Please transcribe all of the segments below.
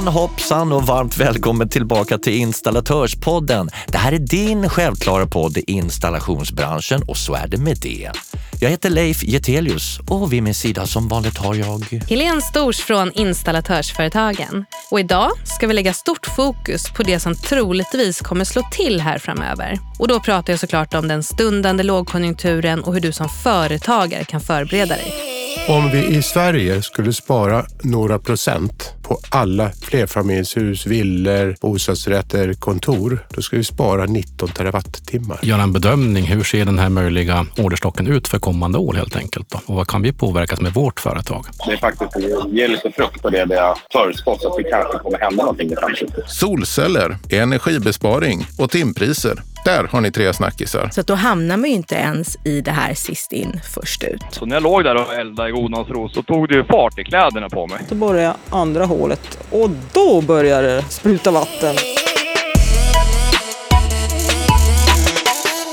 Hejsan hoppsan och varmt välkommen tillbaka till Installatörspodden. Det här är din självklara podd i installationsbranschen och så är det med det. Jag heter Leif Getelius och vid min sida som vanligt har jag... Helene Stors från Installatörsföretagen. Och idag ska vi lägga stort fokus på det som troligtvis kommer slå till här framöver. Och då pratar jag såklart om den stundande lågkonjunkturen och hur du som företagare kan förbereda dig. Om vi i Sverige skulle spara några procent på alla flerfamiljshus, villor, bostadsrätter, kontor, då skulle vi spara 19 terawattimmar. Göra en bedömning, hur ser den här möjliga orderstocken ut för kommande år helt enkelt? Då? Och vad kan vi påverkas med vårt företag? Det är faktiskt att ge lite frukt på det vi har förutspått att det kanske kommer hända någonting i framtiden. Solceller, energibesparing och timpriser. Där har ni tre snackisar. Så att då hamnar man ju inte ens i det här sist in, först ut. Så när jag låg där och eldade i godnadsro så tog det ju fart i kläderna på mig. Så borrade jag andra hålet och då började det spruta vatten.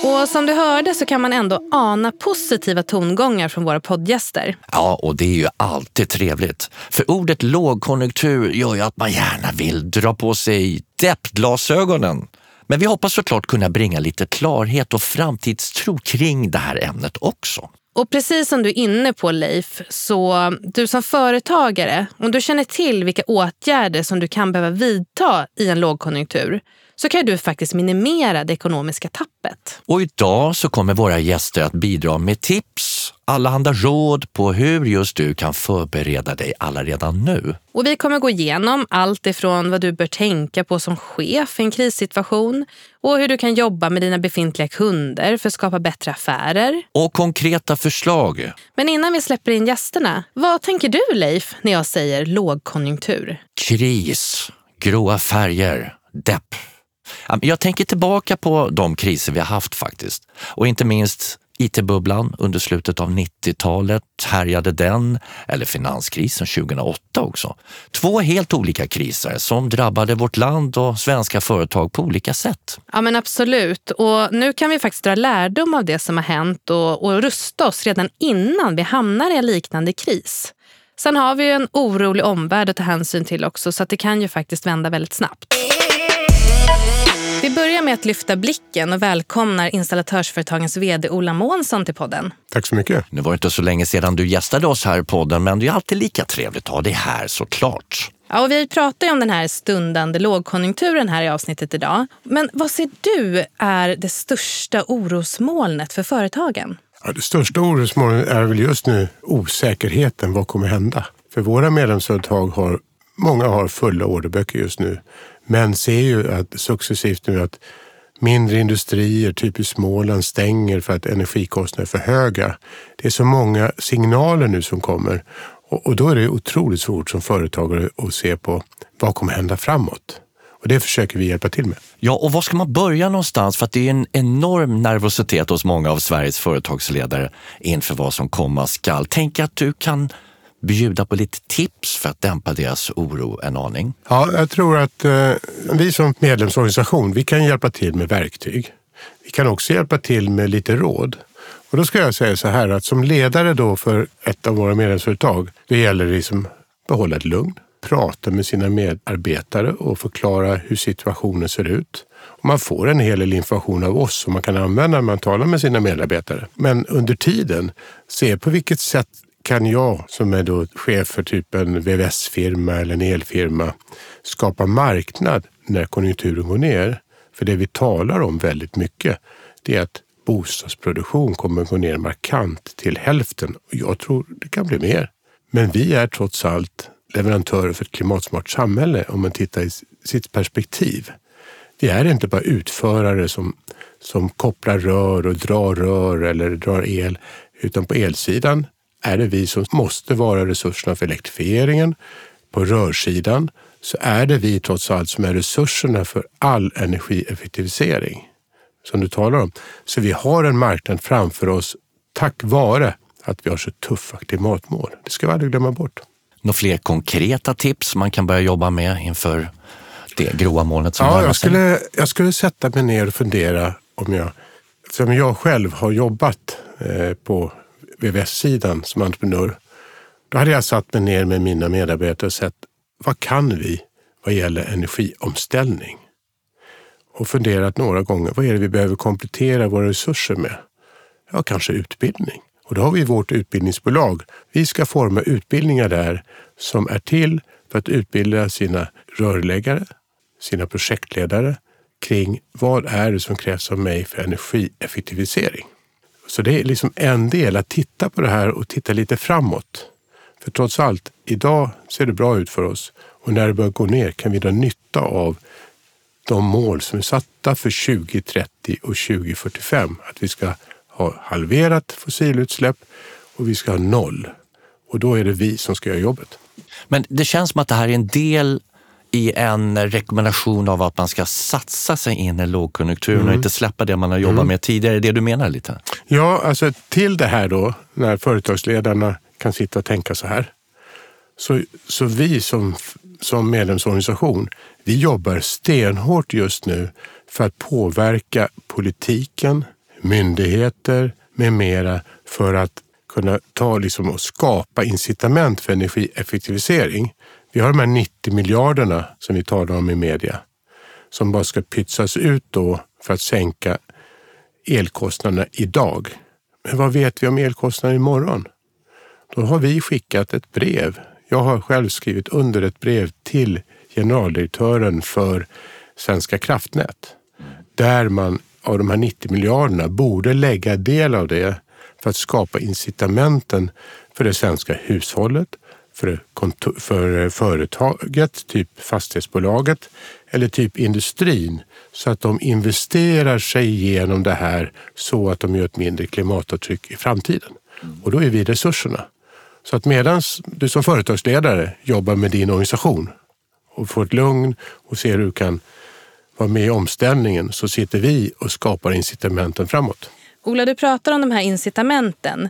Och som du hörde så kan man ändå ana positiva tongångar från våra poddgäster. Ja, och det är ju alltid trevligt. För ordet lågkonjunktur gör ju att man gärna vill dra på sig deppglasögonen. Men vi hoppas såklart kunna bringa lite klarhet och framtidstro kring det här ämnet också. Och precis som du är inne på Leif, så du som företagare, om du känner till vilka åtgärder som du kan behöva vidta i en lågkonjunktur, så kan du faktiskt minimera det ekonomiska tappet. Och idag så kommer våra gäster att bidra med tips, allehanda råd på hur just du kan förbereda dig alla redan nu. Och vi kommer gå igenom allt ifrån vad du bör tänka på som chef i en krissituation och hur du kan jobba med dina befintliga kunder för att skapa bättre affärer. Och konkreta förslag. Men innan vi släpper in gästerna, vad tänker du Leif när jag säger lågkonjunktur? Kris, gråa färger, depp. Jag tänker tillbaka på de kriser vi har haft faktiskt. Och inte minst IT-bubblan under slutet av 90-talet härjade den, eller finanskrisen 2008 också. Två helt olika kriser som drabbade vårt land och svenska företag på olika sätt. Ja men absolut. Och nu kan vi faktiskt dra lärdom av det som har hänt och, och rusta oss redan innan vi hamnar i en liknande kris. Sen har vi en orolig omvärld att ta hänsyn till också så att det kan ju faktiskt vända väldigt snabbt. Vi börjar med att lyfta blicken och välkomnar installatörsföretagens vd Ola Månsson till podden. Tack så mycket. Nu var det inte så länge sedan du gästade oss här i podden, men det är alltid lika trevligt att ha dig här såklart. Ja, och vi pratar ju om den här stundande lågkonjunkturen här i avsnittet idag. Men vad ser du är det största orosmolnet för företagen? Ja, det största orosmolnet är väl just nu osäkerheten. Vad kommer hända? För våra medlemsföretag har, många har fulla orderböcker just nu. Men ser ju att successivt nu att mindre industrier, typ i Småland, stänger för att energikostnaderna är för höga. Det är så många signaler nu som kommer och, då är det otroligt svårt som företagare att se på vad kommer hända framåt. Och det försöker vi hjälpa till med. Ja, och var ska man börja någonstans? För att det är en enorm nervositet hos många av Sveriges företagsledare inför vad som komma skall. Tänk att du kan bjuda på lite tips för att dämpa deras oro en aning? Ja, jag tror att eh, vi som medlemsorganisation, vi kan hjälpa till med verktyg. Vi kan också hjälpa till med lite råd. Och då ska jag säga så här att som ledare då för ett av våra medlemsföretag, det gäller det liksom behålla ett lugn, prata med sina medarbetare och förklara hur situationen ser ut. Och man får en hel del information av oss som man kan använda när man talar med sina medarbetare. Men under tiden, se på vilket sätt kan jag som är då chef för typ en VVS-firma eller en elfirma skapa marknad när konjunkturen går ner? För det vi talar om väldigt mycket, det är att bostadsproduktion kommer att gå ner markant till hälften. Jag tror det kan bli mer. Men vi är trots allt leverantörer för ett klimatsmart samhälle om man tittar i sitt perspektiv. Vi är inte bara utförare som, som kopplar rör och drar rör eller drar el, utan på elsidan är det vi som måste vara resurserna för elektrifieringen. På rörsidan så är det vi trots allt som är resurserna för all energieffektivisering som du talar om. Så vi har en marknad framför oss tack vare att vi har så tuffa klimatmål. Det ska vi aldrig glömma bort. Några fler konkreta tips man kan börja jobba med inför det gråa molnet som ja, jag skulle, jag skulle sätta mig ner och fundera om jag, som jag själv har jobbat eh, på VVS-sidan som entreprenör. Då hade jag satt mig ner med mina medarbetare och sett vad kan vi? vad gäller energiomställning och funderat några gånger. Vad är det vi behöver komplettera våra resurser med? Ja, kanske utbildning. Och då har vi vårt utbildningsbolag. Vi ska forma utbildningar där som är till för att utbilda sina rörläggare, sina projektledare kring vad är det som krävs av mig för energieffektivisering. Så det är liksom en del att titta på det här och titta lite framåt. För trots allt, idag ser det bra ut för oss och när det börjar gå ner kan vi dra nytta av de mål som är satta för 2030 och 2045. Att vi ska ha halverat fossilutsläpp och vi ska ha noll. Och då är det vi som ska göra jobbet. Men det känns som att det här är en del i en rekommendation av att man ska satsa sig in i lågkonjunkturen mm. och inte släppa det man har jobbat mm. med tidigare. Är det du menar lite? Ja, alltså till det här då, när företagsledarna kan sitta och tänka så här. Så, så vi som, som medlemsorganisation, vi jobbar stenhårt just nu för att påverka politiken, myndigheter med mera för att kunna ta liksom och skapa incitament för energieffektivisering. Vi har de här 90 miljarderna som vi talar om i media som bara ska pytsas ut då för att sänka elkostnaderna idag. Men vad vet vi om elkostnaderna imorgon? Då har vi skickat ett brev. Jag har själv skrivit under ett brev till generaldirektören för Svenska kraftnät där man av de här 90 miljarderna borde lägga del av det för att skapa incitamenten för det svenska hushållet, för, för företaget, typ fastighetsbolaget eller typ industrin så att de investerar sig igenom det här så att de gör ett mindre klimatavtryck i framtiden. Och då är vi resurserna. Så att medan du som företagsledare jobbar med din organisation och får ett lugn och ser hur du kan vara med i omställningen så sitter vi och skapar incitamenten framåt. Ola, du pratar om de här incitamenten.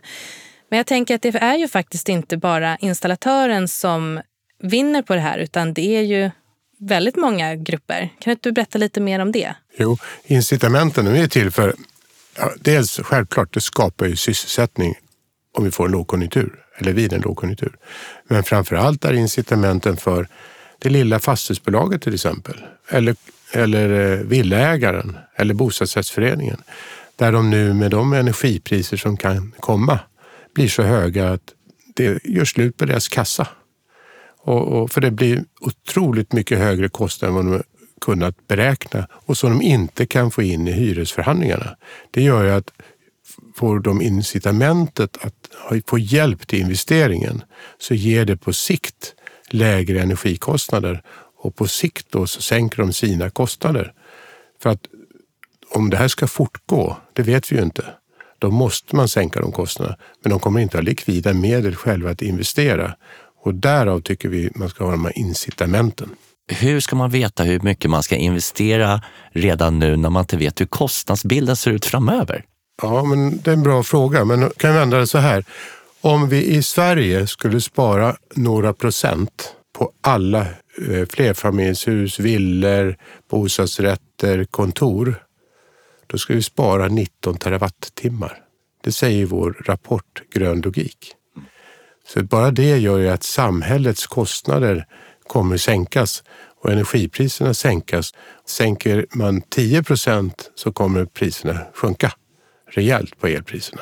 Men jag tänker att det är ju faktiskt inte bara installatören som vinner på det här utan det är ju väldigt många grupper. Kan inte du berätta lite mer om det? Jo, incitamenten är till för ja, dels självklart, det skapar ju sysselsättning om vi får en lågkonjunktur eller vid en lågkonjunktur. Men framför allt är incitamenten för det lilla fastighetsbolaget till exempel eller, eller eh, villaägaren eller bostadsrättsföreningen där de nu med de energipriser som kan komma blir så höga att det gör slut på deras kassa. Och, och, för det blir otroligt mycket högre kostnader än vad de kunnat beräkna och som de inte kan få in i hyresförhandlingarna. Det gör ju att får de incitamentet att få hjälp till investeringen så ger det på sikt lägre energikostnader och på sikt då så sänker de sina kostnader. För att om det här ska fortgå, det vet vi ju inte. Då måste man sänka de kostnaderna, men de kommer inte ha likvida medel själva att investera. Och därav tycker vi man ska ha de här incitamenten. Hur ska man veta hur mycket man ska investera redan nu när man inte vet hur kostnadsbilden ser ut framöver? Ja, men det är en bra fråga, men kan vi vända det så här. Om vi i Sverige skulle spara några procent på alla eh, flerfamiljshus, villor, bostadsrätter, kontor då ska vi spara 19 terawattimmar. Det säger vår rapport Grön logik. Så bara det gör ju att samhällets kostnader kommer sänkas och energipriserna sänkas. Sänker man 10 procent så kommer priserna sjunka rejält på elpriserna.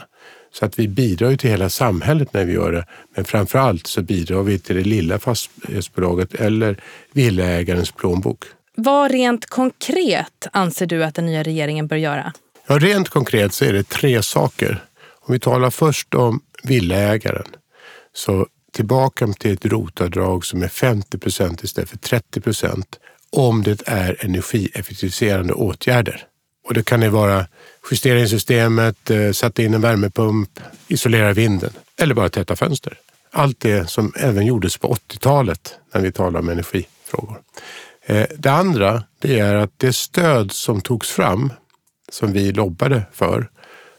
Så att vi bidrar ju till hela samhället när vi gör det. Men framför allt så bidrar vi till det lilla fastighetsbolaget eller villaägarens plånbok. Vad rent konkret anser du att den nya regeringen bör göra? Ja, rent konkret så är det tre saker. Om vi talar först om villaägaren. Så tillbaka till ett rotavdrag som är 50 procent istället för 30 procent om det är energieffektiviserande åtgärder. Och det kan det vara justera in systemet, eh, sätta in en värmepump, isolera vinden eller bara täta fönster. Allt det som även gjordes på 80-talet när vi talar om energifrågor. Eh, det andra det är att det stöd som togs fram, som vi lobbade för,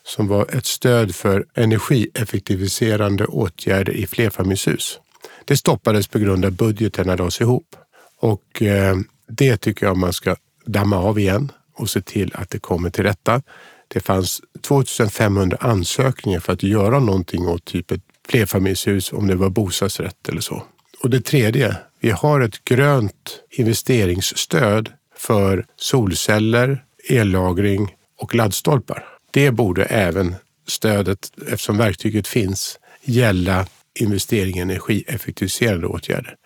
som var ett stöd för energieffektiviserande åtgärder i flerfamiljshus. Det stoppades på grund av budgeterna lades ihop. Och eh, det tycker jag man ska damma av igen och se till att det kommer till rätta. Det fanns 2500 ansökningar för att göra någonting åt typ ett flerfamiljshus, om det var bostadsrätt eller så. Och det tredje, vi har ett grönt investeringsstöd för solceller, ellagring och laddstolpar. Det borde även stödet, eftersom verktyget finns, gälla investering i energieffektiviserande åtgärder.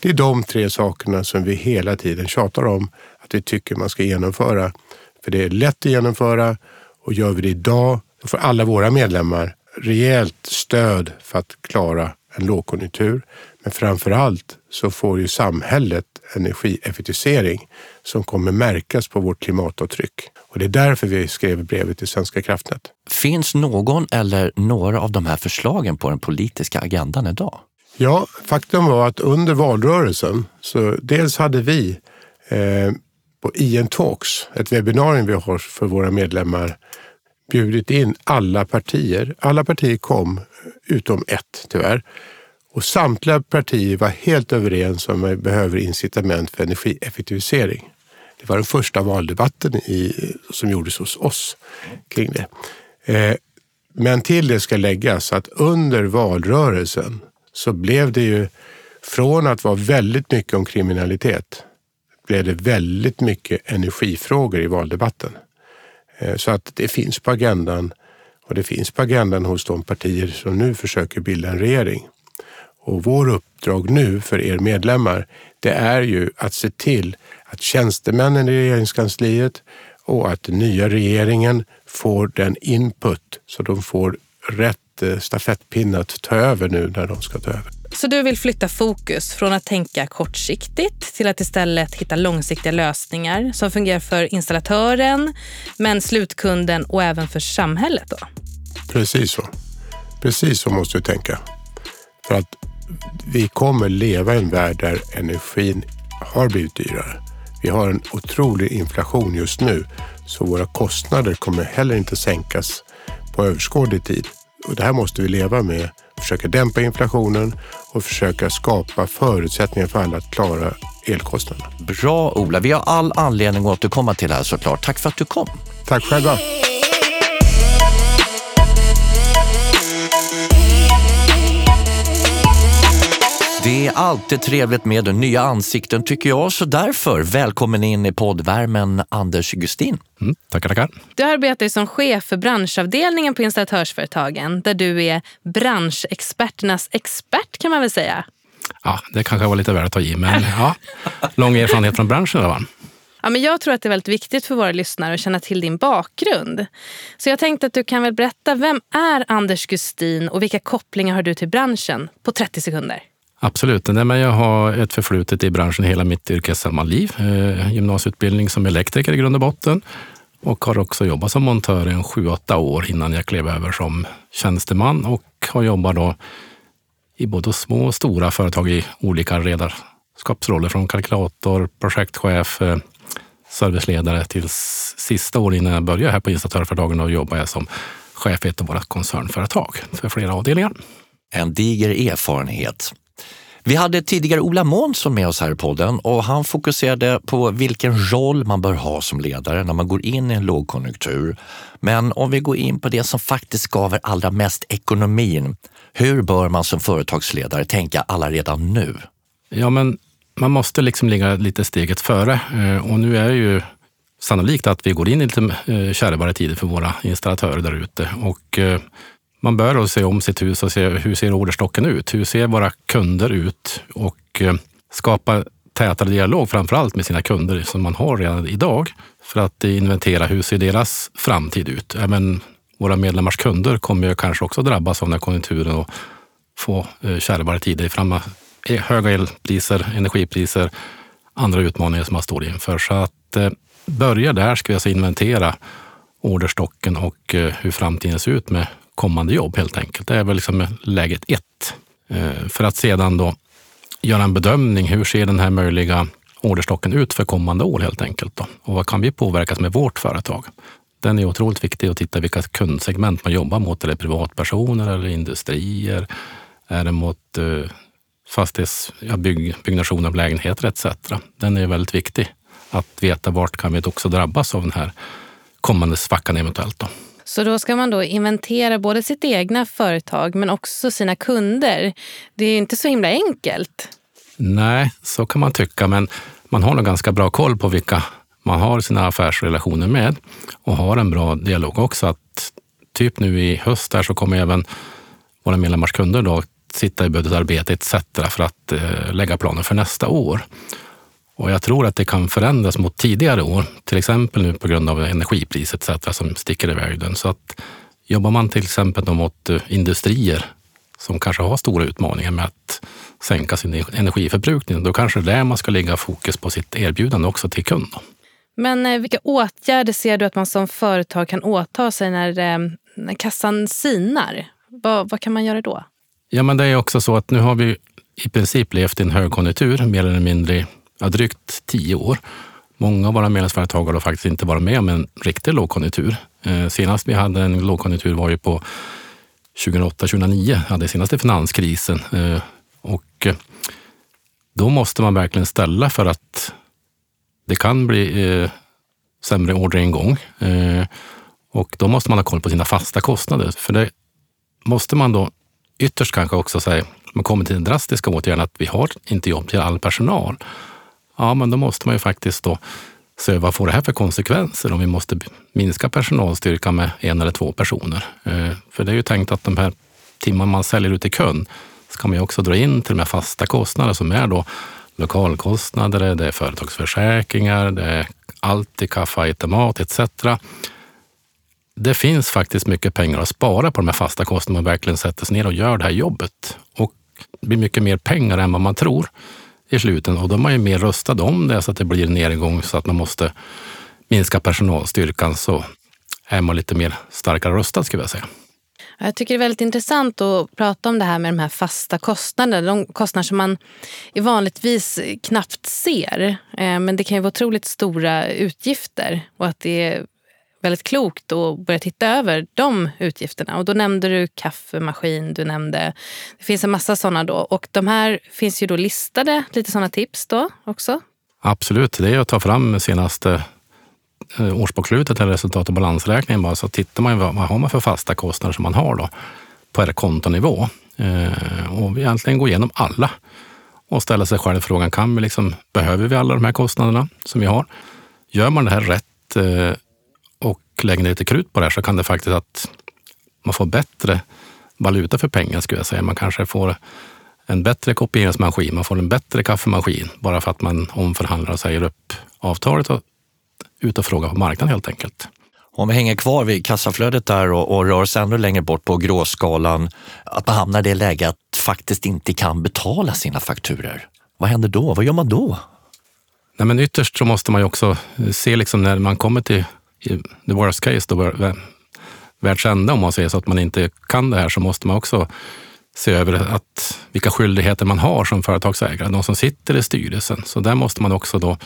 Det är de tre sakerna som vi hela tiden tjatar om att vi tycker man ska genomföra. För det är lätt att genomföra och gör vi det idag, då får alla våra medlemmar rejält stöd för att klara en lågkonjunktur. Men framför allt så får ju samhället energieffektivisering som kommer märkas på vårt klimatavtryck. Och det är därför vi skrev brevet till Svenska kraftnät. Finns någon eller några av de här förslagen på den politiska agendan idag? Ja, faktum var att under valrörelsen så dels hade vi eh, på IN Talks, ett webbinarium vi har för våra medlemmar, bjudit in alla partier. Alla partier kom, utom ett tyvärr. Och samtliga partier var helt överens om att vi behöver incitament för energieffektivisering. Det var den första valdebatten i, som gjordes hos oss kring det. Eh, men till det ska läggas att under valrörelsen så blev det ju från att vara väldigt mycket om kriminalitet blev det väldigt mycket energifrågor i valdebatten. Eh, så att det finns på agendan och det finns på agendan hos de partier som nu försöker bilda en regering. Och vår uppdrag nu för er medlemmar, det är ju att se till att tjänstemännen i regeringskansliet och att den nya regeringen får den input så de får rätt eh, stafettpinne att ta över nu när de ska ta över. Så du vill flytta fokus från att tänka kortsiktigt till att istället hitta långsiktiga lösningar som fungerar för installatören, men slutkunden och även för samhället? då? Precis så. Precis så måste du tänka. För att vi kommer leva i en värld där energin har blivit dyrare. Vi har en otrolig inflation just nu så våra kostnader kommer heller inte sänkas på överskådlig tid. Och det här måste vi leva med. Försöka dämpa inflationen och försöka skapa förutsättningar för alla att klara elkostnaderna. Bra Ola, vi har all anledning att återkomma till det här såklart. Tack för att du kom. Tack själva. Det är alltid trevligt med nya ansikten tycker jag, så därför välkommen in i poddvärmen Anders Gustin. Mm, tackar, tackar. Du arbetar som chef för branschavdelningen på installatörsföretagen där du är branschexperternas expert kan man väl säga. Ja, det kanske var lite väl att ta i, men ja, lång erfarenhet från branschen. Va? Ja, men jag tror att det är väldigt viktigt för våra lyssnare att känna till din bakgrund. Så jag tänkte att du kan väl berätta, vem är Anders Gustin och vilka kopplingar har du till branschen på 30 sekunder? Absolut. Nej, men jag har ett förflutet i branschen hela mitt yrkessamma liv. Eh, gymnasieutbildning som elektriker i grund och botten och har också jobbat som montör i en sju, åtta år innan jag klev över som tjänsteman och har jobbat då i både små och stora företag i olika ledarskapsroller från kalkylator, projektchef, eh, serviceledare till sista år innan jag började här på installatörföretagen och jobbade jag som chef i ett av våra koncernföretag för flera avdelningar. En diger erfarenhet. Vi hade tidigare Ola Månsson med oss här i podden och han fokuserade på vilken roll man bör ha som ledare när man går in i en lågkonjunktur. Men om vi går in på det som faktiskt skaver allra mest ekonomin. Hur bör man som företagsledare tänka alla redan nu? Ja, men man måste liksom ligga lite steget före eh, och nu är det ju sannolikt att vi går in i lite eh, kärvare tider för våra installatörer där ute. Och eh, man bör då se om sitt hus och se hur ser orderstocken ut? Hur ser våra kunder ut? Och eh, skapa tätare dialog, framför allt med sina kunder som man har redan idag, för att inventera hur ser deras framtid ut? Även våra medlemmars kunder kommer ju kanske också drabbas av den här konjunkturen och få eh, kärvare tider framåt eh, höga elpriser, energipriser, andra utmaningar som man står inför. Så att börja där ska vi alltså inventera orderstocken och hur framtiden ser ut med kommande jobb helt enkelt. Det är väl liksom läget ett. Eh, för att sedan då göra en bedömning. Hur ser den här möjliga orderstocken ut för kommande år helt enkelt? Då? Och vad kan vi påverkas med vårt företag? Den är otroligt viktig att titta vilka kundsegment man jobbar mot. Är det privatpersoner eller industrier? Är det mot eh, fastighets, ja, bygg, byggnation av lägenheter etc. Den är väldigt viktig. Att veta vart kan vi också drabbas av den här kommande svackan eventuellt. Då. Så då ska man då inventera både sitt egna företag men också sina kunder. Det är inte så himla enkelt. Nej, så kan man tycka, men man har nog ganska bra koll på vilka man har sina affärsrelationer med och har en bra dialog också. Att typ nu i höst där så kommer även våra medlemmars kunder då sitta i budgetarbete etc. för att eh, lägga planer för nästa år. Och jag tror att det kan förändras mot tidigare år, till exempel nu på grund av energipriset etc. som sticker iväg den. Så att jobbar man till exempel mot eh, industrier som kanske har stora utmaningar med att sänka sin energiförbrukning, då kanske det är där man ska lägga fokus på sitt erbjudande också till kund. Men eh, vilka åtgärder ser du att man som företag kan åta sig när, eh, när kassan sinar? Vad, vad kan man göra då? Ja, men det är också så att nu har vi i princip levt i en högkonjunktur mer eller mindre ja, drygt tio år. Många av våra medlemsföretag har faktiskt inte varit med om en riktig lågkonjunktur. Eh, senast vi hade en lågkonjunktur var ju på 2008-2009, hade senaste finanskrisen. Eh, och eh, då måste man verkligen ställa för att det kan bli sämre orderingång. Och då måste man ha koll på sina fasta kostnader. För det måste man då ytterst kanske också säga, man kommer till den drastiska åtgärden att vi har inte jobb till all personal. Ja, men då måste man ju faktiskt då se vad får det här för konsekvenser om vi måste minska personalstyrkan med en eller två personer. Eh, för det är ju tänkt att de här timmarna man säljer ut till kund ska man ju också dra in till de här fasta kostnaderna som är då lokalkostnader, det är företagsförsäkringar, det är allt i kaffe, mat etc. Det finns faktiskt mycket pengar att spara på de här fasta kostnaderna om man verkligen sätter sig ner och gör det här jobbet. Och det blir mycket mer pengar än vad man tror i slutet och då är man ju mer rustad om det så att det blir en nedgång så att man måste minska personalstyrkan så är man lite mer starkare rustad skulle jag säga. Jag tycker det är väldigt intressant att prata om det här med de här fasta kostnaderna. De kostnader som man vanligtvis knappt ser. Eh, men det kan ju vara otroligt stora utgifter och att det väldigt klokt att börja titta över de utgifterna. Och då nämnde du kaffemaskin, du nämnde... Det finns en massa sådana då. Och de här finns ju då listade, lite sådana tips då också. Absolut, det är att ta fram senaste eh, årsbokslutet eller resultat och balansräkningen bara så tittar man vad, har man för fasta kostnader som man har då på kontonivå. Eh, och egentligen gå igenom alla och ställa sig själv frågan, kan vi liksom, behöver vi alla de här kostnaderna som vi har? Gör man det här rätt eh, och lägger ner lite krut på det här så kan det faktiskt att man får bättre valuta för pengen skulle jag säga. Man kanske får en bättre kopieringsmaskin, man får en bättre kaffemaskin bara för att man omförhandlar och säger upp avtalet och ut och frågar på marknaden helt enkelt. Om vi hänger kvar vid kassaflödet där och, och rör oss ännu längre bort på gråskalan, att man hamnar i det läget att faktiskt inte kan betala sina fakturer. Vad händer då? Vad gör man då? Nej, men ytterst så måste man ju också se liksom när man kommer till the worst case, då världsända om man säger så, att man inte kan det här, så måste man också se över att, vilka skyldigheter man har som företagsägare, de som sitter i styrelsen. Så där måste man också då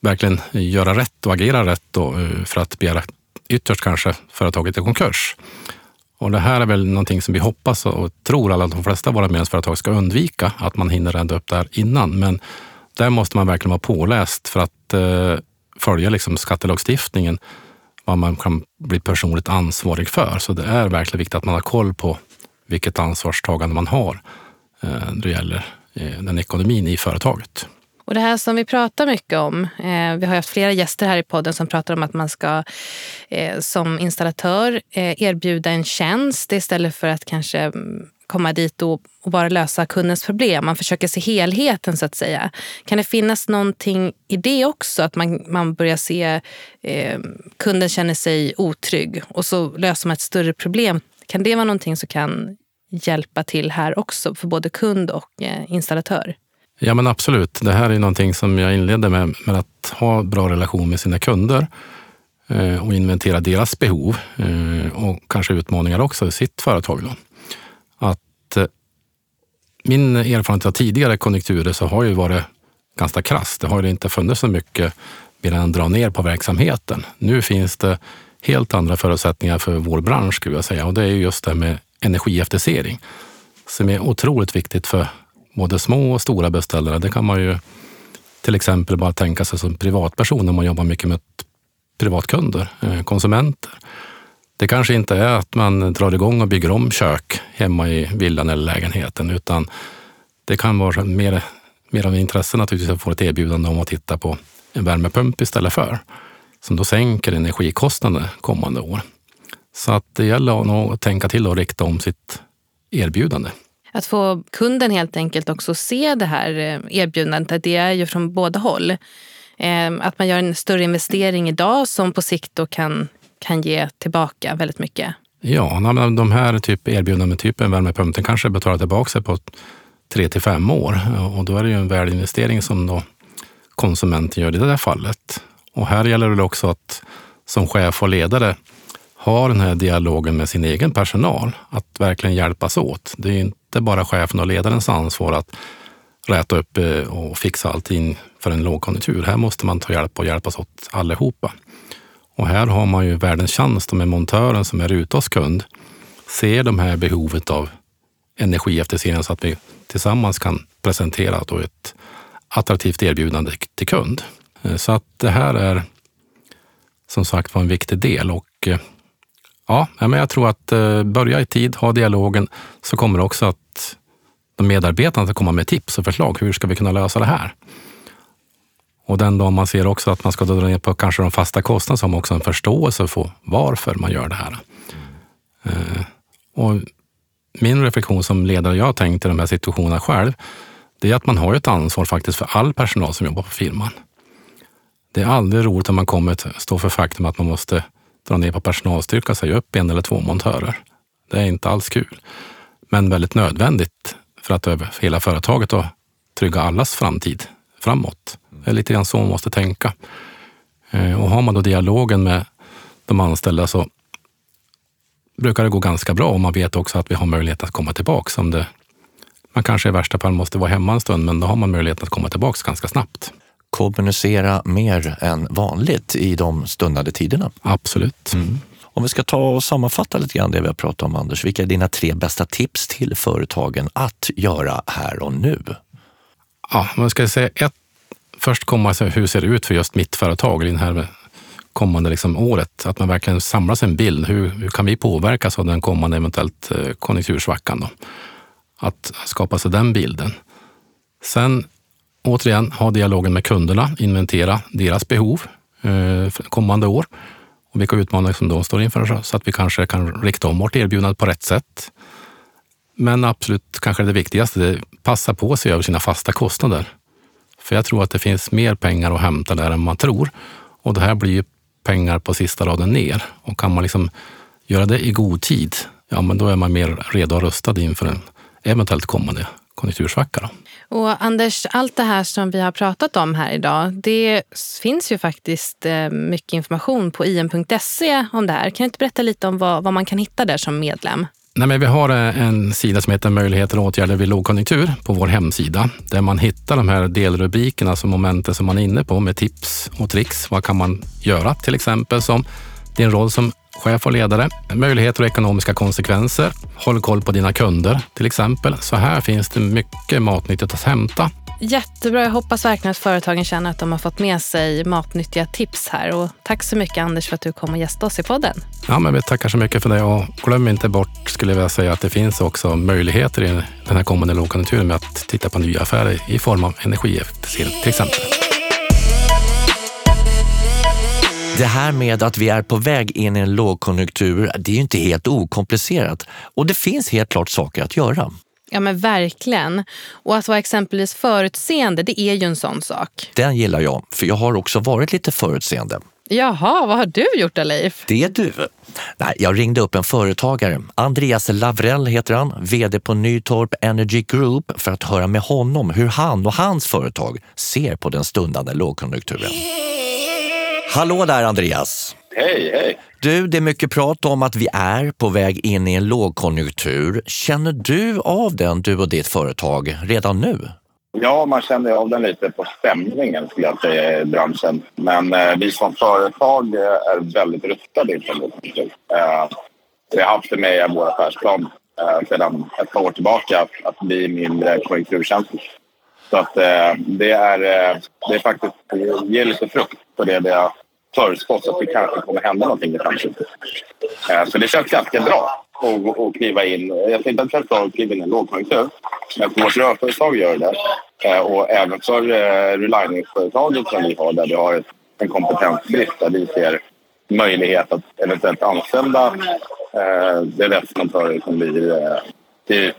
verkligen göra rätt och agera rätt då, eh, för att begära ytterst kanske företaget i konkurs. Och det här är väl någonting som vi hoppas och tror alla de flesta av våra medlemsföretag ska undvika, att man hinner rädda upp det här innan. Men där måste man verkligen vara påläst för att eh, följa liksom skattelagstiftningen, vad man kan bli personligt ansvarig för. Så det är verkligen viktigt att man har koll på vilket ansvarstagande man har eh, när det gäller eh, den ekonomin i företaget. Och det här som vi pratar mycket om, eh, vi har haft flera gäster här i podden som pratar om att man ska eh, som installatör eh, erbjuda en tjänst istället för att kanske mm, komma dit och, och, bara lösa kundens problem. Man försöker se helheten så att säga. Kan det finnas någonting i det också? Att man, man börjar se eh, kunden känner sig otrygg och så löser man ett större problem. Kan det vara någonting som kan hjälpa till här också för både kund och eh, installatör? Ja men absolut. Det här är någonting som jag inledde med, med att ha bra relation med sina kunder eh, och inventera deras behov eh, och kanske utmaningar också i sitt företag. Då. Att eh, min erfarenhet av tidigare konjunkturer så har ju varit ganska krass. Det har ju inte funnits så mycket mer än dra ner på verksamheten. Nu finns det helt andra förutsättningar för vår bransch skulle jag säga och det är just det med energieffektivisering som är otroligt viktigt för både små och stora beställare. Det kan man ju till exempel bara tänka sig som privatperson om man jobbar mycket med privatkunder, eh, konsumenter. Det kanske inte är att man drar igång och bygger om kök hemma i villan eller lägenheten, utan Det kan vara mer, mer av intresse naturligtvis att få ett erbjudande om att titta på en värmepump istället för, som då sänker energikostnaden kommande år. Så att det gäller nog att tänka till och rikta om sitt erbjudande. Att få kunden helt enkelt också se det här eh, erbjudandet, att det är ju från båda håll. Ehm, att man gör en större investering idag som på sikt då kan, kan ge tillbaka väldigt mycket. Ja, de här typ erbjudanden med typen värmepumpen, kanske betalar tillbaka sig på tre till fem år och då är det ju en värdeinvestering som då konsumenten gör i det där fallet. Och här gäller det också att som chef och ledare ha den här dialogen med sin egen personal, att verkligen hjälpas åt. Det är inte bara chefen och ledarens ansvar att räta upp eh, och fixa allting för en lågkonjunktur. Här måste man ta hjälp och hjälpas åt allihopa. Och här har man ju världens chans med montören som är ute hos kund, ser de här behovet av energieffektivisering så att vi tillsammans kan presentera då ett attraktivt erbjudande till kund. Eh, så att det här är som sagt var en viktig del och eh, ja, men jag tror att eh, börja i tid, ha dialogen, så kommer också att de medarbetarna ska komma med tips och förslag. Hur ska vi kunna lösa det här? Och den dag man ser också att man ska dra ner på kanske de fasta kostnaderna, så har man också en förståelse för varför man gör det här. Eh, och min reflektion som ledare, jag har tänkt i de här situationerna själv, det är att man har ett ansvar faktiskt för all personal som jobbar på firman. Det är aldrig roligt om man kommer att stå för faktum att man måste dra ner på personalstyrka och säga upp en eller två montörer. Det är inte alls kul, men väldigt nödvändigt för att över hela företaget och trygga allas framtid framåt. Det är lite grann så man måste tänka. Eh, och har man då dialogen med de anställda så brukar det gå ganska bra och man vet också att vi har möjlighet att komma tillbaka. Om det, man kanske i värsta fall måste vara hemma en stund, men då har man möjlighet att komma tillbaka ganska snabbt. Kommunicera mer än vanligt i de stundande tiderna. Absolut. Mm. Om vi ska ta och sammanfatta lite grann det vi har pratat om, Anders. Vilka är dina tre bästa tips till företagen att göra här och nu? Ja, man ska säga ett. Först komma hur ser det ut för just mitt företag i det här kommande liksom året? Att man verkligen samlar sig en bild. Hur, hur kan vi påverkas av den kommande eventuellt eh, konjunktursvackan? Då? Att skapa sig den bilden. Sen återigen ha dialogen med kunderna, inventera deras behov eh, för kommande år och vilka utmaningar som de står inför så att vi kanske kan rikta om vårt erbjudande på rätt sätt. Men absolut kanske det viktigaste, det är passa på se över sina fasta kostnader. För jag tror att det finns mer pengar att hämta där än man tror. Och det här blir ju pengar på sista raden ner. Och kan man liksom göra det i god tid, ja men då är man mer redo och rustad inför en eventuellt kommande konjunktursvacka. Då. Och Anders, allt det här som vi har pratat om här idag, det finns ju faktiskt eh, mycket information på im.se om det här. Kan du inte berätta lite om vad, vad man kan hitta där som medlem? Nej, men vi har eh, en sida som heter Möjligheter och åtgärder vid lågkonjunktur på vår hemsida där man hittar de här delrubrikerna, alltså momenten som man är inne på med tips och tricks. Vad kan man göra till exempel som din roll som chef och ledare, möjligheter och ekonomiska konsekvenser. Håll koll på dina kunder till exempel. Så här finns det mycket matnyttigt att hämta. Jättebra. Jag hoppas verkligen att företagen känner att de har fått med sig matnyttiga tips här. Och tack så mycket Anders för att du kom och gästade oss i podden. Ja, men vi tackar så mycket för det och glöm inte bort, skulle jag vilja säga, att det finns också möjligheter i den här kommande lågkonjunkturen med att titta på nya affärer i form av energieffektivisering till exempel. Det här med att vi är på väg in i en lågkonjunktur, det är ju inte helt okomplicerat och det finns helt klart saker att göra. Ja men verkligen. Och att vara exempelvis förutseende, det är ju en sån sak. Den gillar jag, för jag har också varit lite förutseende. Jaha, vad har du gjort då Leif? Det är du. Nej, jag ringde upp en företagare. Andreas Lavrell heter han, VD på Nytorp Energy Group för att höra med honom hur han och hans företag ser på den stundande lågkonjunkturen. Hallå där Andreas! Hej, hej! Du, det är mycket prat om att vi är på väg in i en lågkonjunktur. Känner du av den, du och ditt företag, redan nu? Ja, man känner av den lite på stämningen skulle jag säga i branschen. Men eh, vi som företag eh, är väldigt rustade inför lågkonjunktur. Eh, vi har haft det med i vår affärsplan eh, sedan ett par år tillbaka att, att bli mindre konjunkturkänsligt. Så att eh, det, är, eh, det är faktiskt, det ger lite frukt på det vi har förutspått att det kanske kommer hända någonting i framtiden. Eh, så det känns ganska bra. och kliva in. Jag säger inte att företag kliver in i en lågkonjunktur, men för vårt rörföretag gör det. Eh, och även för eh, reliningsföretaget som vi har där vi har en kompetensbrist där vi ser möjlighet att eventuellt anställa det leverantörer som blir till,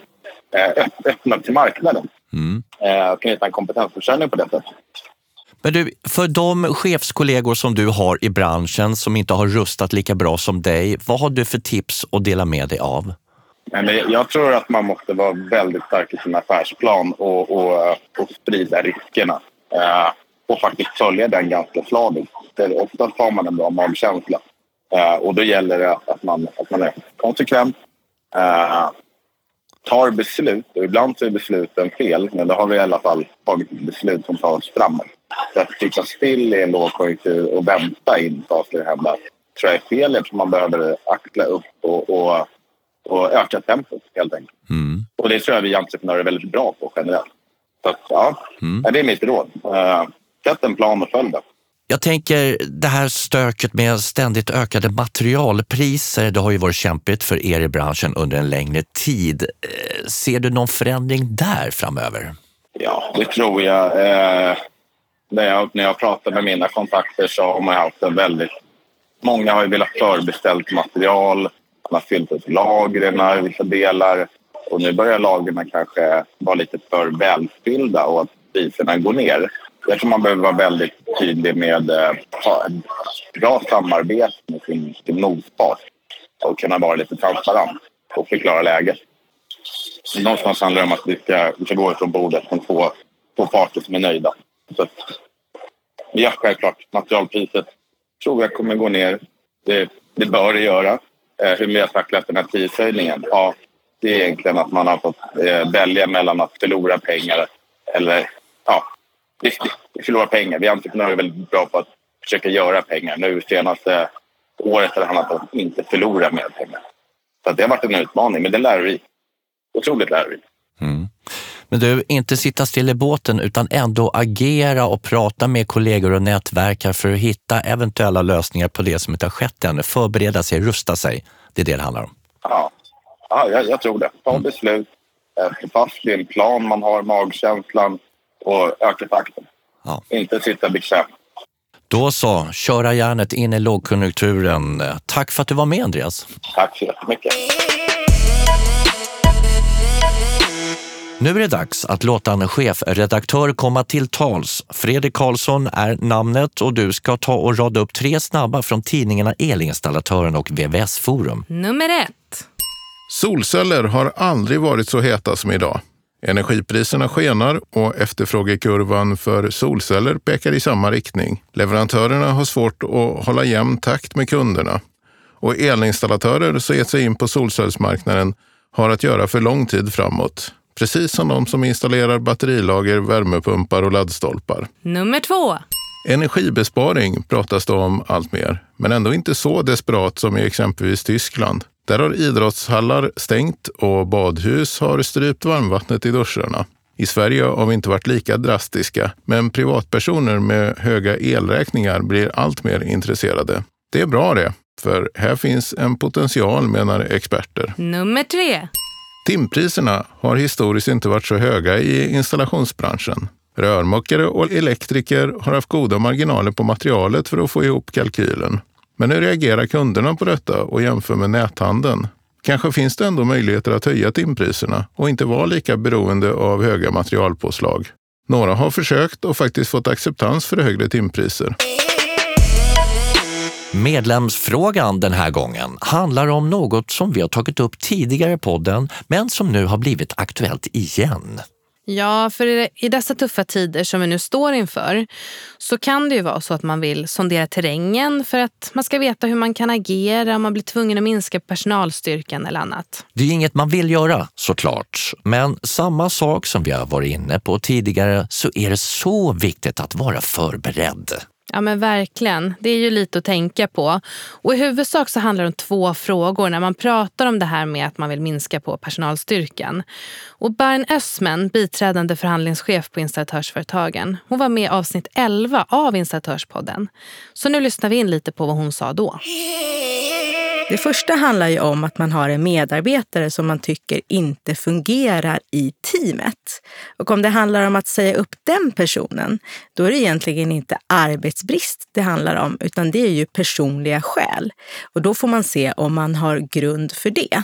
öppna till marknaden. Mm. Kan hitta en kompetensförsörjning på det sättet. Men du, för de chefskollegor som du har i branschen som inte har rustat lika bra som dig, vad har du för tips att dela med dig av? Jag tror att man måste vara väldigt stark i sin affärsplan och, och, och sprida riskerna. Eh, och faktiskt följa den ganska slaviskt. Oftast har man en bra magkänsla. Eh, och då gäller det att man, att man är konsekvent, eh, tar beslut. Och ibland så är besluten fel, men då har vi i alla fall tagit ett beslut som tar oss framåt. Att sitta still i en lågkonjunktur och vänta in saker hända tror jag är fel eftersom man behöver axla upp och, och, och öka tempot helt enkelt. Mm. Och det tror jag vi entreprenörer är väldigt bra på generellt. Så att, ja, Mm. det är mitt råd. Uh, sätt en plan och följ den. Jag tänker det här stöket med ständigt ökade materialpriser, det har ju varit kämpigt för er i branschen under en längre tid. Eh, Ser du någon förändring där framöver? Ja, det tror jag. Eh, när jag. När jag pratar med mina kontakter så har man haft en väldigt... Många har ju velat förbeställt material. Man har fyllt upp lagren i vissa delar. Och nu börjar lagren kanske vara lite för välfyllda och att priserna går ner. Jag tror man behöver vara väldigt tydlig med att ha ett bra samarbete med sin, sin motpart och kunna vara lite transparent och förklara läget. Någonstans handlar det om att vi ska, vi ska gå ifrån bordet som två, två parter som är nöjda. Så att, ja, självklart. Materialpriset tror jag kommer gå ner. Det, det bör det göra. Eh, hur vi har tacklat den här prishöjningen? Ja, det är egentligen att man har fått eh, välja mellan att förlora pengar eller... Ja, vi, förlorar pengar. Vi entreprenörer är väldigt bra på att försöka göra pengar. Nu senaste året har det handlat om att inte förlora mer pengar. Så att det har varit en utmaning, men det lär vi. Otroligt lärorikt. Mm. Men du, inte sitta still i båten utan ändå agera och prata med kollegor och nätverkare för att hitta eventuella lösningar på det som inte har skett ännu. Förbereda sig, rusta sig. Det är det det handlar om. Ja, ja jag, jag tror det. Ta beslut, eh, stå fast vid en plan man har, magkänslan och öka takten. Ja. Inte sitta bekvämt. Då så, köra järnet in i lågkonjunkturen. Tack för att du var med Andreas. Tack så jättemycket. Nu är det dags att låta en chefredaktör komma till tals. Fredrik Karlsson är namnet och du ska ta och rada upp tre snabba från tidningarna Elinstallatören och VVS Forum. Nummer ett. Solceller har aldrig varit så heta som idag. Energipriserna skenar och efterfrågekurvan för solceller pekar i samma riktning. Leverantörerna har svårt att hålla jämn takt med kunderna. Och elinstallatörer som gett sig in på solcellsmarknaden har att göra för lång tid framåt. Precis som de som installerar batterilager, värmepumpar och laddstolpar. Nummer två. Energibesparing pratas det om allt mer, men ändå inte så desperat som i exempelvis Tyskland. Där har idrottshallar stängt och badhus har strypt varmvattnet i duscharna. I Sverige har vi inte varit lika drastiska, men privatpersoner med höga elräkningar blir allt mer intresserade. Det är bra det, för här finns en potential menar experter. Nummer tre. Timpriserna har historiskt inte varit så höga i installationsbranschen. Rörmokare och elektriker har haft goda marginaler på materialet för att få ihop kalkylen. Men hur reagerar kunderna på detta och jämför med näthandeln? Kanske finns det ändå möjligheter att höja timpriserna och inte vara lika beroende av höga materialpåslag. Några har försökt och faktiskt fått acceptans för högre timpriser. Medlemsfrågan den här gången handlar om något som vi har tagit upp tidigare i podden men som nu har blivit aktuellt igen. Ja, för i dessa tuffa tider som vi nu står inför så kan det ju vara så att man vill sondera terrängen för att man ska veta hur man kan agera om man blir tvungen att minska personalstyrkan eller annat. Det är inget man vill göra såklart, men samma sak som vi har varit inne på tidigare så är det så viktigt att vara förberedd. Ja men verkligen, det är ju lite att tänka på. Och i huvudsak så handlar det om två frågor när man pratar om det här med att man vill minska på personalstyrkan. Och Barin Ösmen, biträdande förhandlingschef på Installatörsföretagen, hon var med i avsnitt 11 av Installatörspodden. Så nu lyssnar vi in lite på vad hon sa då. Det första handlar ju om att man har en medarbetare som man tycker inte fungerar i teamet. Och om det handlar om att säga upp den personen, då är det egentligen inte arbetsbrist det handlar om, utan det är ju personliga skäl. Och då får man se om man har grund för det.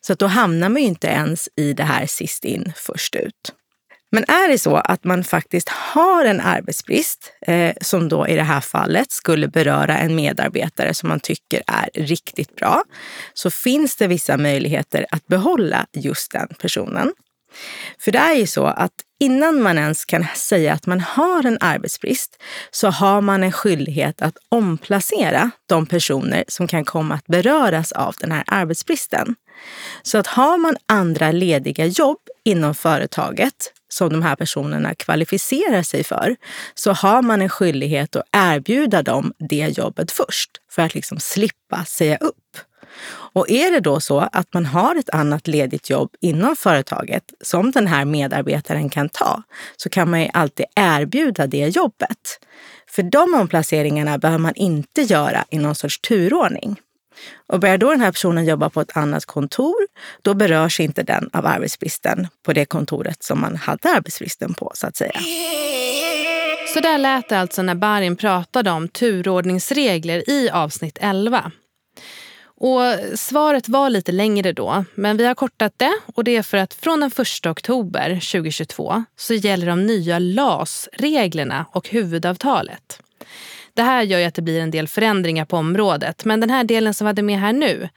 Så att då hamnar man ju inte ens i det här sist in, först ut. Men är det så att man faktiskt har en arbetsbrist, eh, som då i det här fallet skulle beröra en medarbetare som man tycker är riktigt bra, så finns det vissa möjligheter att behålla just den personen. För det är ju så att innan man ens kan säga att man har en arbetsbrist så har man en skyldighet att omplacera de personer som kan komma att beröras av den här arbetsbristen. Så att har man andra lediga jobb inom företaget som de här personerna kvalificerar sig för så har man en skyldighet att erbjuda dem det jobbet först för att liksom slippa säga upp. Och är det då så att man har ett annat ledigt jobb inom företaget som den här medarbetaren kan ta så kan man ju alltid erbjuda det jobbet. För de omplaceringarna behöver man inte göra i någon sorts turordning. Och börjar då den här personen jobba på ett annat kontor, då berörs inte den av arbetsbristen på det kontoret som man hade arbetsbristen på, så att säga. Så där lät det alltså när Barin pratade om turordningsregler i avsnitt 11. Och svaret var lite längre då, men vi har kortat det och det är för att från den 1 oktober 2022 så gäller de nya LAS-reglerna och huvudavtalet. Det här gör ju att det blir en del förändringar på området, men den här delen som vi hade med här nu,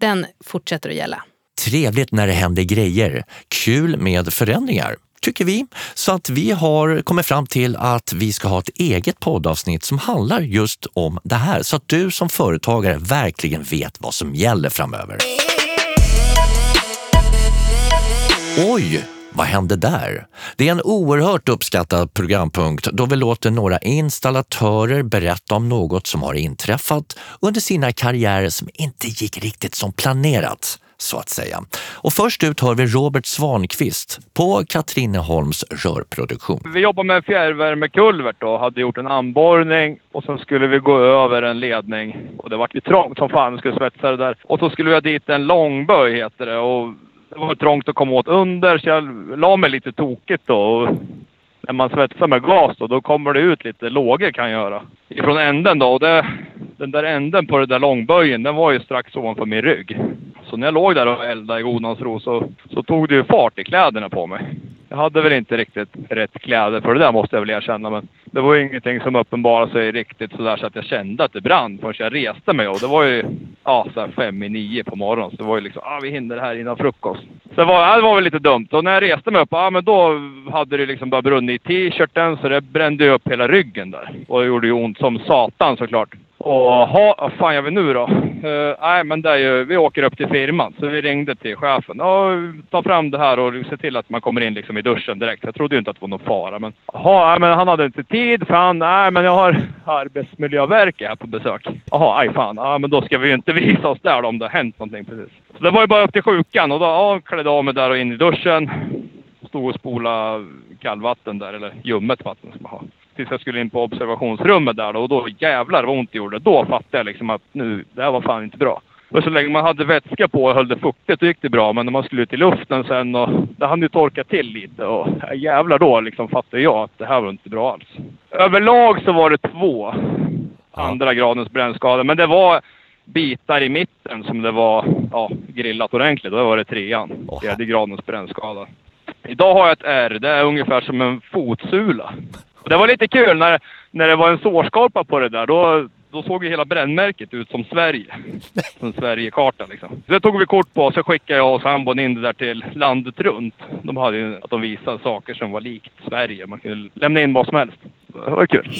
den fortsätter att gälla. Trevligt när det händer grejer. Kul med förändringar tycker vi. Så att vi har kommit fram till att vi ska ha ett eget poddavsnitt som handlar just om det här. Så att du som företagare verkligen vet vad som gäller framöver. Oj, vad hände där? Det är en oerhört uppskattad programpunkt då vi låter några installatörer berätta om något som har inträffat under sina karriärer som inte gick riktigt som planerat så att säga. Och först ut hör vi Robert Svanqvist på Katrineholms rörproduktion. Vi jobbar med fjärrvärmekulvert och hade gjort en anborrning och sen skulle vi gå över en ledning och det vart ju trångt som fan, vi skulle svetsa det där. Och så skulle vi ha dit en långböj heter det och det var trångt att komma åt under så jag la mig lite tokigt då. Och när man svetsar med gas då, då kommer det ut lite lågor kan jag göra. Ifrån änden då. Och det, den där änden på den där långböjen, den var ju strax ovanför min rygg. Så när jag låg där och eldade i godnadsro så, så tog det ju fart i kläderna på mig. Jag hade väl inte riktigt rätt kläder för det där måste jag väl erkänna. Men det var ju ingenting som uppenbarade sig riktigt sådär så att jag kände att det brann förrän jag reste mig. Och det var ju ja, så fem i nio på morgonen. Så det var ju liksom, ah, vi hinner det här innan frukost. Så det var, det var väl lite dumt. Och när jag reste mig upp, ja men då hade det liksom bara brunnit i t-shirten så det brände upp hela ryggen där. Och det gjorde ju ont som satan såklart. Och vad fan gör vi nu då? Uh, nej, men det är ju, vi åker upp till firman. Så vi ringde till chefen. Ja, ta fram det här och se till att man kommer in liksom i duschen direkt. Jag trodde ju inte att det var någon fara. Men, aha, men han hade inte tid för han, nej men jag har Arbetsmiljöverket här på besök. Jaha, aj fan. Ja, men då ska vi ju inte visa oss där då, om det har hänt någonting precis. Så det var ju bara upp till sjukan och då ja, klädde av mig där och in i duschen. Stod och spola kallvatten där, eller ljummet vatten som jag har tills jag skulle in på observationsrummet där då, och då jävlar vad ont det gjorde. Då fattade jag liksom att nu, det här var fan inte bra. Och så länge man hade vätska på och höll det fuktigt då gick det bra. Men när man skulle ut i luften sen och det hann ju torka till lite och jävlar då liksom fattade jag att det här var inte bra alls. Överlag så var det två andra gradens brännskador. Men det var bitar i mitten som det var ja, grillat ordentligt. Då var det trean. Tredje gradens brännskada. Idag har jag ett R. Det är ungefär som en fotsula. Och det var lite kul när, när det var en sårskorpa på det där. Då, då såg ju hela brännmärket ut som Sverige. Som Sverigekarta liksom. Så det tog vi kort på och så skickade jag och sambon in det där till landet runt. De hade ju att de visade saker som var likt Sverige. Man kunde lämna in vad som helst. Det var kul.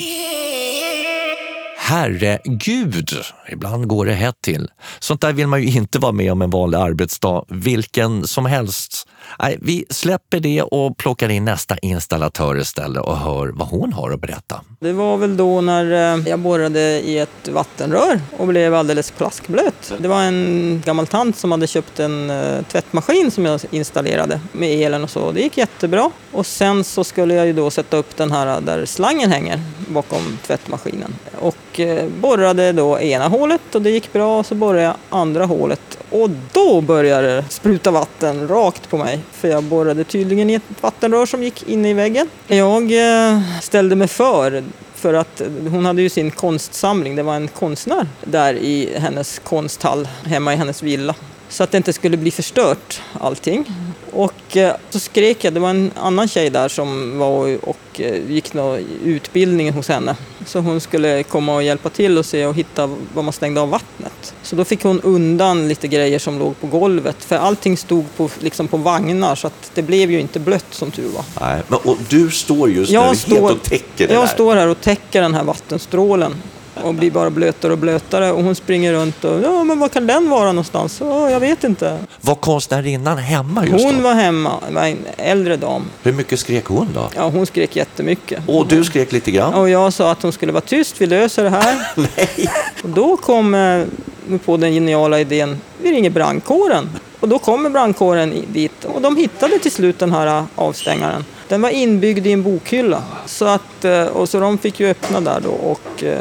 Herregud, ibland går det hett till. Sånt där vill man ju inte vara med om en vanlig arbetsdag, vilken som helst. Nej, vi släpper det och plockar in nästa installatör istället och hör vad hon har att berätta. Det var väl då när eh, jag borrade i ett vattenrör och blev alldeles plaskblöt. Det var en gammal tant som hade köpt en eh, tvättmaskin som jag installerade med elen och så. Det gick jättebra. Och sen så skulle jag ju då sätta upp den här eh, där slangen hänger bakom tvättmaskinen. Och borrade då ena hålet och det gick bra. Och så borrade jag andra hålet och då började det spruta vatten rakt på mig. För jag borrade tydligen i ett vattenrör som gick in i väggen. Jag eh, ställde mig för för att hon hade ju sin konstsamling. Det var en konstnär där i hennes konsthall hemma i hennes villa så att det inte skulle bli förstört allting. Och eh, så skrek jag, det var en annan tjej där som var och eh, gick någon utbildning hos henne. Så hon skulle komma och hjälpa till och se och hitta var man stängde av vattnet. Så då fick hon undan lite grejer som låg på golvet för allting stod på, liksom på vagnar så att det blev ju inte blött som tur var. Nej, men, och du står just Jag nu står- helt och täcker det Jag där. står här och täcker den här vattenstrålen och blir bara blötare och blötare och hon springer runt och ja men var kan den vara någonstans? Ja, jag vet inte. Var konstnärinnan hemma just Hon då? var hemma, var en äldre dam. Hur mycket skrek hon då? Ja, hon skrek jättemycket. Och du skrek lite grann? Och jag sa att hon skulle vara tyst, vi löser det här. Nej. Och då kom eh, vi på den geniala idén, vi ringer brandkåren. Och då kommer brandkåren dit och de hittade till slut den här eh, avstängaren. Den var inbyggd i en bokhylla. Så att, eh, och så de fick ju öppna där då och eh,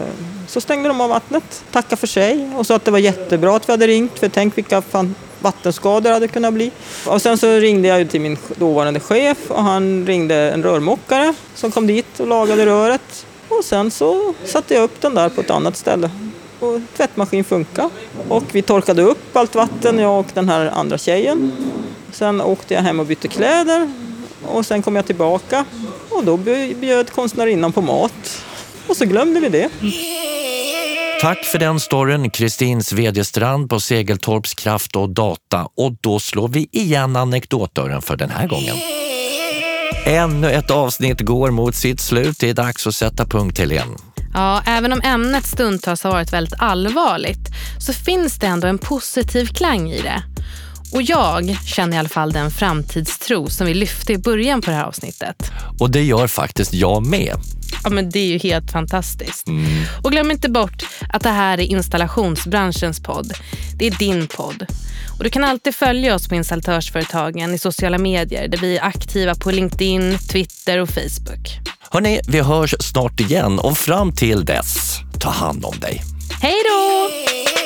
så stängde de av vattnet, tackade för sig och sa att det var jättebra att vi hade ringt för tänk vilka fan vattenskador det hade kunnat bli. Och sen så ringde jag till min dåvarande chef och han ringde en rörmokare som kom dit och lagade röret. Och sen så satte jag upp den där på ett annat ställe. Och tvättmaskin funkade. Och vi torkade upp allt vatten, jag och den här andra tjejen. Sen åkte jag hem och bytte kläder. Och sen kom jag tillbaka och då bjöd konstnärinnan på mat. Och så glömde vi det. Tack för den storyn, Kristin Svedjestrand på Segeltorps Kraft och Data. Och då slår vi igen anekdotdörren för den här gången. Ännu ett avsnitt går mot sitt slut. Det är dags att sätta punkt, Helene. Ja, även om ämnet stundtals har varit väldigt allvarligt så finns det ändå en positiv klang i det. Och jag känner i alla fall den framtidstro som vi lyfte i början på det här avsnittet. Och det gör faktiskt jag med. Ja, men det är ju helt fantastiskt. Och glöm inte bort att det här är installationsbranschens podd. Det är din podd. Och du kan alltid följa oss på installatörsföretagen i sociala medier där vi är aktiva på LinkedIn, Twitter och Facebook. Hörni, vi hörs snart igen och fram till dess, ta hand om dig. Hej då!